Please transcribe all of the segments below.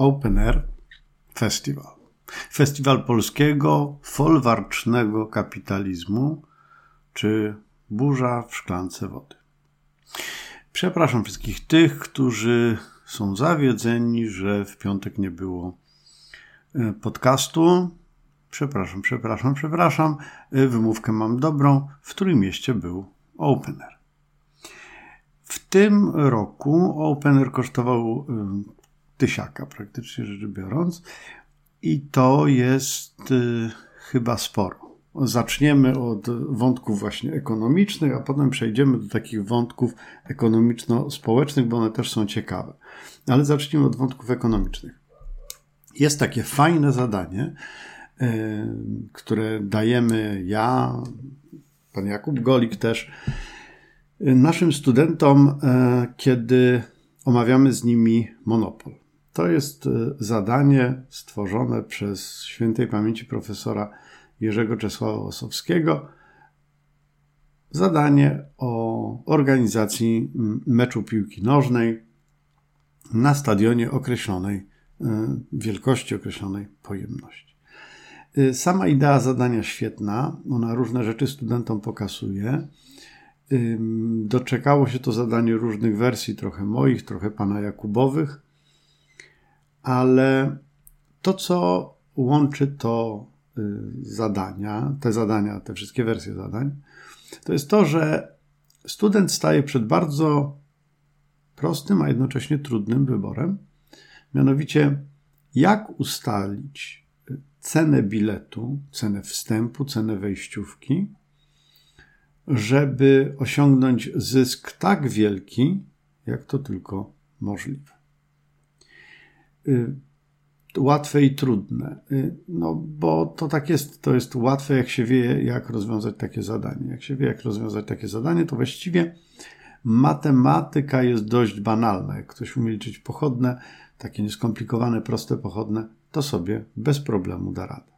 Open Air Festival. Festiwal polskiego folwarcznego kapitalizmu, czy burza w szklance wody. Przepraszam wszystkich tych, którzy są zawiedzeni, że w piątek nie było e, podcastu. Przepraszam, przepraszam, przepraszam. E, wymówkę mam dobrą. W którym mieście był Opener. W tym roku Opener kosztował e, tysiaka, praktycznie rzecz biorąc. I to jest chyba sporo zaczniemy od wątków właśnie ekonomicznych, a potem przejdziemy do takich wątków ekonomiczno-społecznych, bo one też są ciekawe. Ale zacznijmy od wątków ekonomicznych. Jest takie fajne zadanie, e, które dajemy ja, pan Jakub Golik też, naszym studentom, kiedy omawiamy z nimi monopol. To jest e, zadanie stworzone przez świętej pamięci profesora Jerzego Czesława Osowskiego zadanie o organizacji meczu piłki nożnej na stadionie określonej e, wielkości, określonej pojemności. E, sama idea zadania świetna, ona różne rzeczy studentom pokazuje. Doczekało się to zadanie różnych wersji, trochę moich, trochę pana Jakubowych, ale to, co łączy to Y, zadania, te zadania, te wszystkie wersje zadań, to jest to, że student staje przed bardzo prostym, a jednocześnie trudnym wyborem. Mianowicie, jak ustalić cenę biletu, cenę wstępu, cenę wejściówki, żeby osiągnąć zysk tak wielki, jak to tylko możliwe. Y, łatwe i trudne. Y, no, bo to tak jest, to jest łatwe, jak się wie, jak rozwiązać takie zadanie. Jak się wie, jak rozwiązać takie zadanie, to właściwie matematyka jest dość banalna. Jak ktoś umie liczyć pochodne, takie nieskomplikowane, proste pochodne, to sobie bez problemu da radę.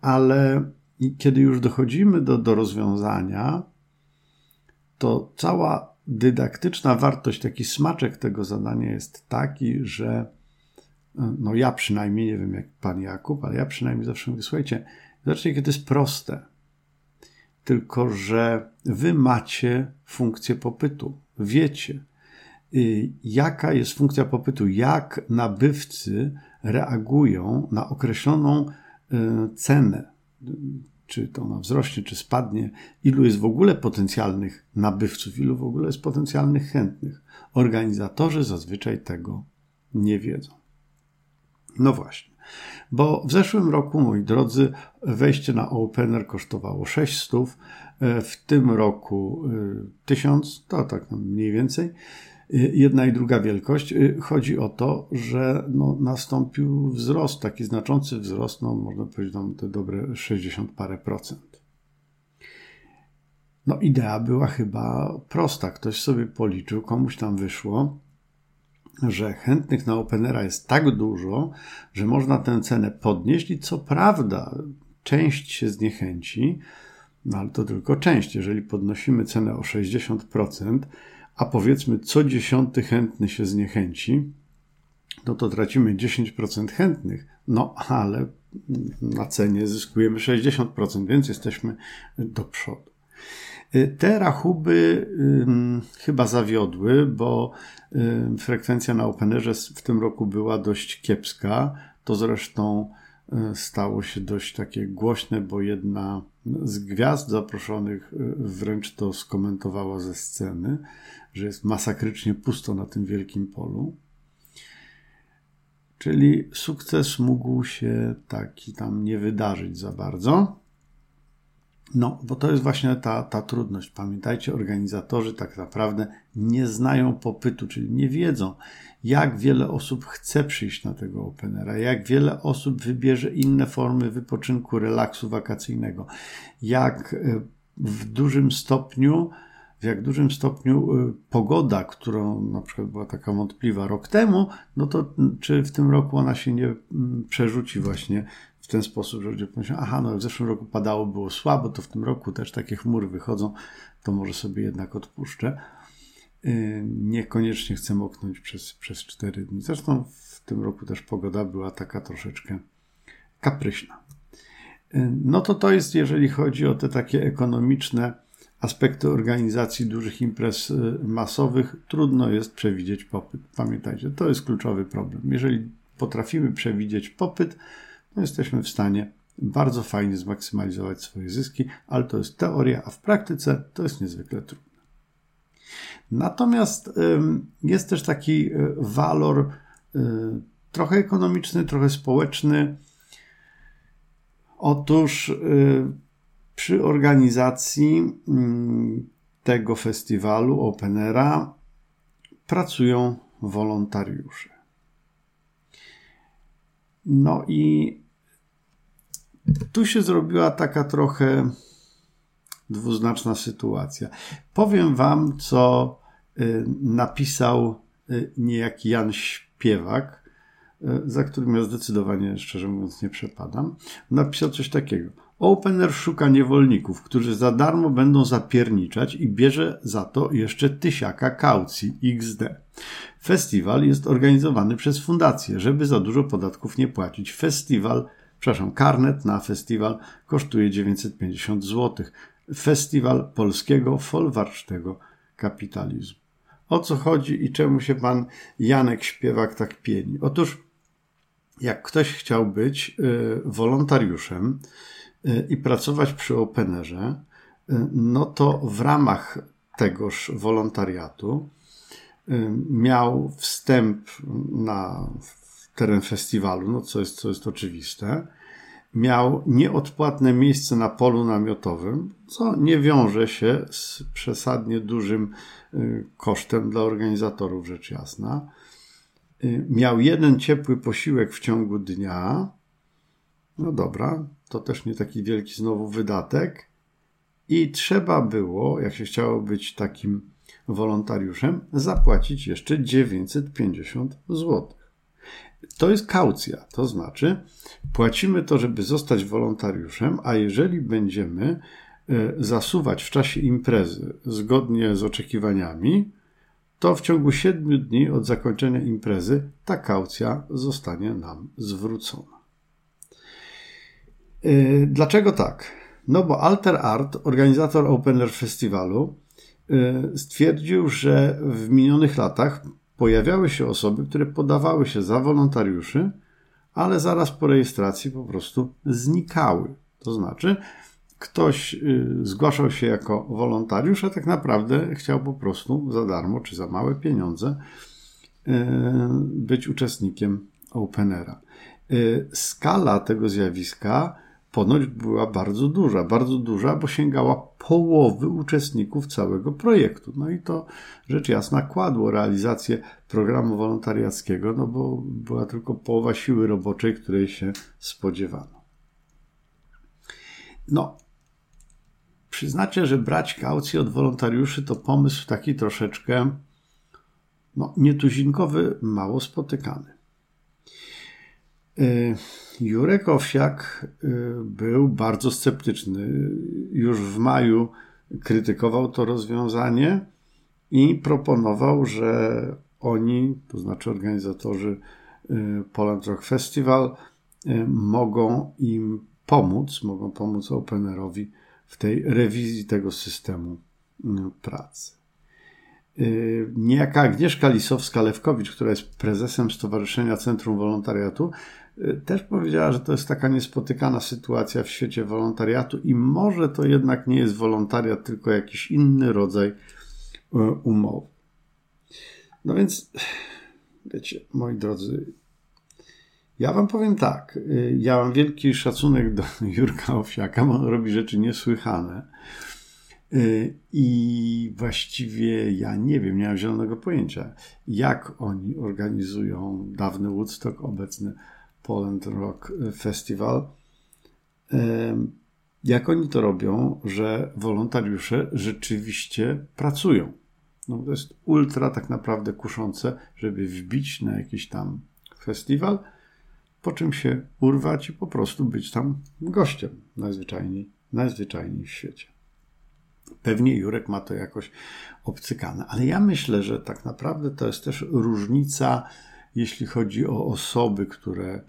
Ale kiedy już dochodzimy do, do rozwiązania, to cała dydaktyczna wartość, taki smaczek tego zadania jest taki, że no ja przynajmniej, nie wiem jak pan Jakub, ale ja przynajmniej zawsze mówię, słuchajcie, zobaczcie, jakie to jest proste. Tylko, że wy macie funkcję popytu. Wiecie, y, jaka jest funkcja popytu, jak nabywcy reagują na określoną y, cenę. Czy to ona wzrośnie, czy spadnie, ilu jest w ogóle potencjalnych nabywców, ilu w ogóle jest potencjalnych chętnych. Organizatorzy zazwyczaj tego nie wiedzą. No właśnie. Bo w zeszłym roku, moi drodzy, wejście na Opener kosztowało 600, e, w tym roku 1000, e, to tak mniej więcej. E, jedna i druga wielkość. Chodzi o to, że no, nastąpił wzrost, taki znaczący wzrost, no można powiedzieć tam te dobre 60 parę procent. No idea była chyba prosta. Ktoś sobie policzył, komuś tam wyszło, że chętnych na Openera jest tak dużo, że można tę cenę podnieść i co prawda część się zniechęci, no ale to tylko część. Jeżeli podnosimy cenę o 60%, a powiedzmy co dziesiąty chętny się zniechęci, no to tracimy 10% chętnych. No ale na cenie zyskujemy 60%, więc jesteśmy do przodu. Te rachuby chyba zawiodły, bo frekwencja na Openerze w tym roku była dość kiepska. To zresztą y, stało się dość takie głośne, bo jedna z gwiazd zaproszonych y, wręcz to skomentowała ze sceny, że jest masakrycznie pusto na tym wielkim polu. Czyli sukces mógł się taki tam nie wydarzyć za bardzo. No, bo to jest właśnie ta, ta trudność. Pamiętajcie, organizatorzy tak naprawdę nie znają popytu, czyli nie wiedzą, jak wiele osób chce przyjść na tego Openera, jak wiele osób wybierze inne formy wypoczynku, relaksu wakacyjnego, jak e, w dużym stopniu w jak dużym stopniu y, pogoda, którą na przykład była taka wątpliwa rok temu, no to czy w tym roku ona się nie przerzuci właśnie ten sposób, że ludzie pomyślą, aha, no w zeszłym roku padało, było słabo, to w tym roku też takie chmury wychodzą, to może sobie jednak odpuszczę. y, niekoniecznie chcę moknąć przez, przez 4 dni. Zresztą w tym roku też pogoda była taka troszeczkę kapryśna. Y, no to to jest, jeżeli chodzi o te takie ekonomiczne aspekty organizacji dużych imprez y, masowych, trudno jest przewidzieć popyt. Pamiętajcie, to jest kluczowy problem. Jeżeli potrafimy przewidzieć popyt, to jesteśmy w stanie bardzo fajnie zmaksymalizować swoje zyski, ale to jest teoria, a w praktyce to jest niezwykle trudne. Natomiast jest też taki y, walor y, trochę ekonomiczny, trochę społeczny. Otóż przy organizacji mm, tego festiwalu Openera pracują wolontariusze. No i tu się zrobiła taka trochę dwuznaczna sytuacja. Powiem Wam, co y, napisał y, niejaki Jan Śpiewak, y, za którym ja zdecydowanie, szczerze mówiąc, nie przepadam. Napisał coś takiego. Opener szuka niewolników, którzy za darmo będą zapierniczać i bierze za to jeszcze tysiaka kaucji XD. Festiwal jest organizowany przez fundację, żeby za dużo podatków nie płacić. Festiwal, przepraszam, karnet na festiwal kosztuje 950 zł. Festiwal polskiego folwarcznego kapitalizmu. O co chodzi i czemu się pan Janek Śpiewak tak pieni? Otóż, jak ktoś chciał być y, wolontariuszem, i pracować przy Openerze, no to w ramach tegoż wolontariatu y, miał wstęp na teren festiwalu, no co jest, co jest oczywiste. Miał nieodpłatne miejsce na polu namiotowym, co nie wiąże się z przesadnie dużym y, kosztem dla organizatorów, rzecz jasna. Y, miał jeden ciepły posiłek w ciągu dnia. No dobra, to też nie taki wielki znowu wydatek. I trzeba było, jak się chciało być takim wolontariuszem, zapłacić jeszcze 950 zł. To jest kaucja, to znaczy płacimy to, żeby zostać wolontariuszem, a jeżeli będziemy e, zasuwać w czasie imprezy zgodnie z oczekiwaniami, to w ciągu 7 dni od zakończenia imprezy ta kaucja zostanie nam zwrócona. Y, dlaczego tak? No bo Alter Art, organizator Open Air Festiwalu, y, stwierdził, że w minionych latach pojawiały się osoby, które podawały się za wolontariuszy, ale zaraz po rejestracji po prostu znikały. To znaczy, ktoś y, zgłaszał się jako wolontariusz, a tak naprawdę chciał po prostu za darmo czy za małe pieniądze być uczestnikiem Openera. Skala tego zjawiska ponoć była bardzo duża, bardzo duża, bo sięgała połowy uczestników całego projektu. No i to rzecz jasna kładło realizację programu wolontariackiego, no bo była tylko połowa siły roboczej, której się spodziewano. No, przyznacie, że brać kaucję od wolontariuszy to pomysł taki troszeczkę no, nietuzinkowy, mało spotykany. Y, Jurek Owsiak y, był bardzo sceptyczny. Już w maju krytykował to rozwiązanie i proponował, że oni, to znaczy organizatorzy y, Poland Rock Festival, mogą im pomóc, mogą pomóc Openerowi w tej rewizji tego systemu pracy. Niejaka Agnieszka Lisowska-Lewkowicz, która jest prezesem Stowarzyszenia Centrum Wolontariatu, też powiedziała, że to jest taka niespotykana sytuacja w świecie wolontariatu i może to jednak nie jest wolontariat, tylko jakiś inny rodzaj e, umowy. No więc, wiecie, moi drodzy, ja wam powiem tak. Ja mam wielki szacunek do Jurka Owsiaka, bo on robi rzeczy niesłychane. E, I właściwie ja nie wiem, nie mam zielonego pojęcia, jak oni organizują dawny Woodstock, obecny Poland Rock Festival. Jak oni to robią, że wolontariusze rzeczywiście pracują? No, to jest ultra tak naprawdę kuszące, żeby wbić na jakiś tam festiwal, po czym się urwać i po prostu być tam gościem najzwyczajniej, najzwyczajniej w świecie. Pewnie Jurek ma to jakoś obcykane, ale ja myślę, że tak naprawdę to jest też różnica, jeśli chodzi o osoby, które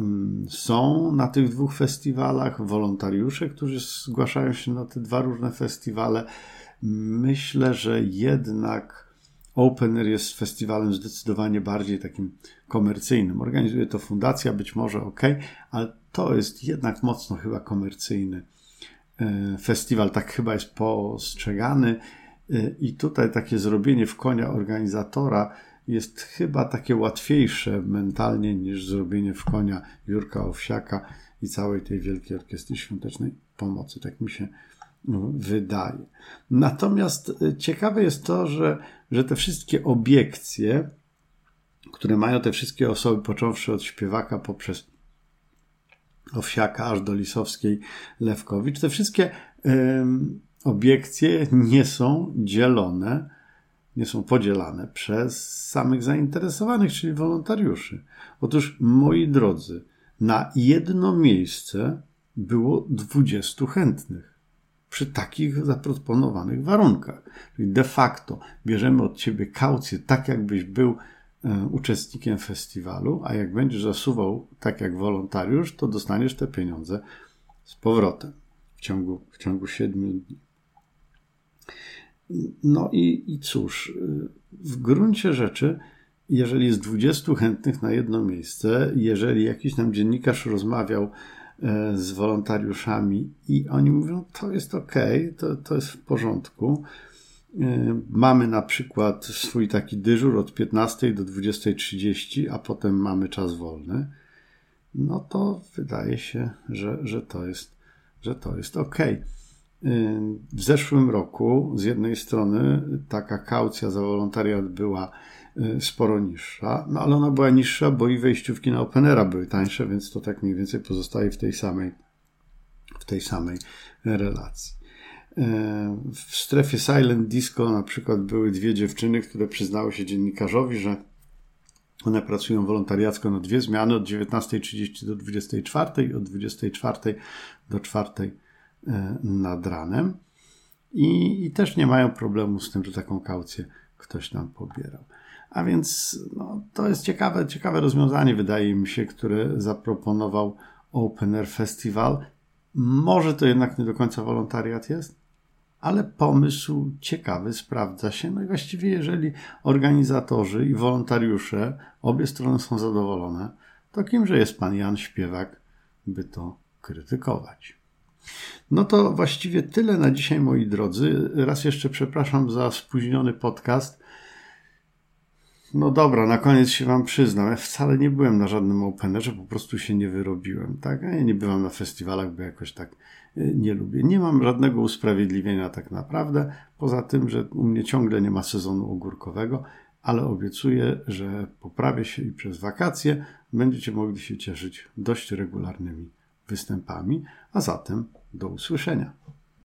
mm, są na tych dwóch festiwalach, wolontariusze, którzy zgłaszają się na te dwa różne festiwale. Myślę, że jednak Open Air jest festiwalem zdecydowanie bardziej takim komercyjnym. Organizuje to fundacja, być może ok, ale to jest jednak mocno chyba komercyjny festiwal. Tak chyba jest postrzegany. E, I tutaj takie zrobienie w konia organizatora jest chyba takie łatwiejsze mentalnie niż zrobienie w konia Jurka Owsiaka i całej tej Wielkiej Orkiestry Świątecznej Pomocy. Tak mi się no, wydaje. Natomiast e, ciekawe jest to, że, że te wszystkie obiekcje, które mają te wszystkie osoby, począwszy od śpiewaka poprzez Owsiaka aż do Lisowskiej Lewkowicz, te wszystkie obiekcje nie są dzielone, nie są podzielane przez samych zainteresowanych, czyli wolontariuszy. Otóż, moi drodzy, na jedno miejsce było 20 chętnych przy takich zaproponowanych warunkach. Czyli de facto bierzemy od ciebie kaucję, tak jakbyś był uczestnikiem festiwalu, a jak będziesz zasuwał tak jak wolontariusz, to dostaniesz te pieniądze z powrotem w ciągu, w ciągu 7 dni. No i, i cóż, w gruncie rzeczy, jeżeli jest 20 chętnych na jedno miejsce, jeżeli jakiś tam dziennikarz rozmawiał e, z wolontariuszami i oni mówią, to jest ok, to, to jest w porządku. E, mamy na przykład swój taki dyżur od 15 do 20.30, a potem mamy czas wolny. No to wydaje się, że, że, to, jest, że to jest ok. W zeszłym roku z jednej strony taka kaucja za wolontariat była y, sporo niższa, no ale ona była niższa, bo i wejściówki na Openera były tańsze, więc to tak mniej więcej pozostaje w tej samej, w tej samej relacji. Y, w strefie Silent Disco na przykład były dwie dziewczyny, które przyznały się dziennikarzowi, że one pracują wolontariacko na dwie zmiany od 19.30 do 24.00 i od 24.00 do 4.00 E, nad ranem i, i też nie mają problemu z tym, że taką kaucję ktoś nam pobierał. A więc no, to jest ciekawe, ciekawe rozwiązanie, wydaje mi się, które zaproponował Open Air Festival. Może to jednak nie do końca wolontariat jest, ale pomysł ciekawy sprawdza się. No i właściwie, jeżeli organizatorzy i wolontariusze, obie strony są zadowolone, to kimże jest pan Jan Śpiewak, by to krytykować? No to właściwie tyle na dzisiaj, moi drodzy. Raz jeszcze przepraszam za spóźniony podcast. No dobra, na koniec się Wam przyznam. Ja wcale nie byłem na żadnym openerze, po prostu się nie wyrobiłem. Tak? Ja nie bywam na festiwalach, bo jakoś tak y, nie lubię. Nie mam żadnego usprawiedliwienia tak naprawdę, poza tym, że u mnie ciągle nie ma sezonu ogórkowego, ale obiecuję, że poprawię się i przez wakacje będziecie mogli się cieszyć dość regularnymi występami, a zatem do usłyszenia.